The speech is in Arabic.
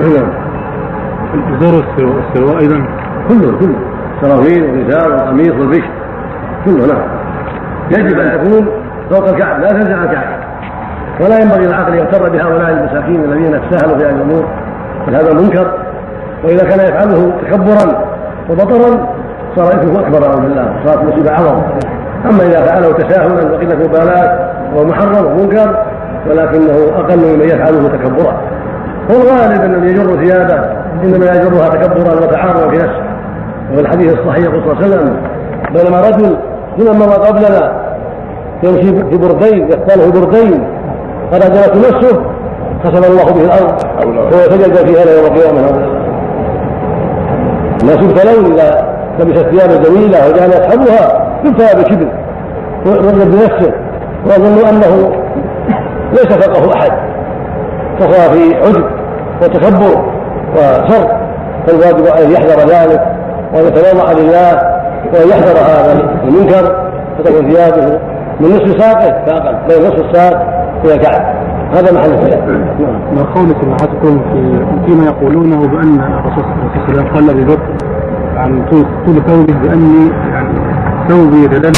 نعم الازار والسروال أيضا. كله كله. السراويل والازار والقميص والبشت كله نعم يجب أن تكون فوق الكعب لا تنزع الكعب ولا ينبغي العقل يغتر بهؤلاء المساكين الذين يتساهلوا في هذه الأمور. بل هذا منكر. وإذا كان يفعله تكبرا وبطرا صار إثمه أكبر أعوذ بالله. صارت مصيبة أعظم. أما إذا فعله تساهلا وقلة مبالاة وهو محرم ومنكر ولكنه أقل ممن يفعله تكبرا. والغالب ان يجر ثيابه إنما يجرها تكبرا وتعارضا في نفسه. وفي الحديث الصحيح يقول صلى الله عليه وسلم بينما رجل من مر قبلنا يمشي في بردين يختاله بردين قد أدرت نفسه خسف الله به الأرض ويتجلى فيها يوم القيامة. الناس يبتلون إذا لبست ثيابا جميلة وجعل يسحبها يبتلى بكبر ويظن بنفسه ويظن أنه ليس فوقه أحد فصار في عجب وتكبر وشر فالواجب أن يحذر ذلك وأن يتواضع لله وأن يحذر هذا المنكر فتكون ثيابه من نصف ساقه فأقل بين نصف الساق إلى الكعب هذا محل الخلاف. ما قول سماحتكم في فيما يقولونه بأن الرسول صلى الله عليه وسلم قال لأبي بكر عن طول ثوبه بأني يعني ثوبي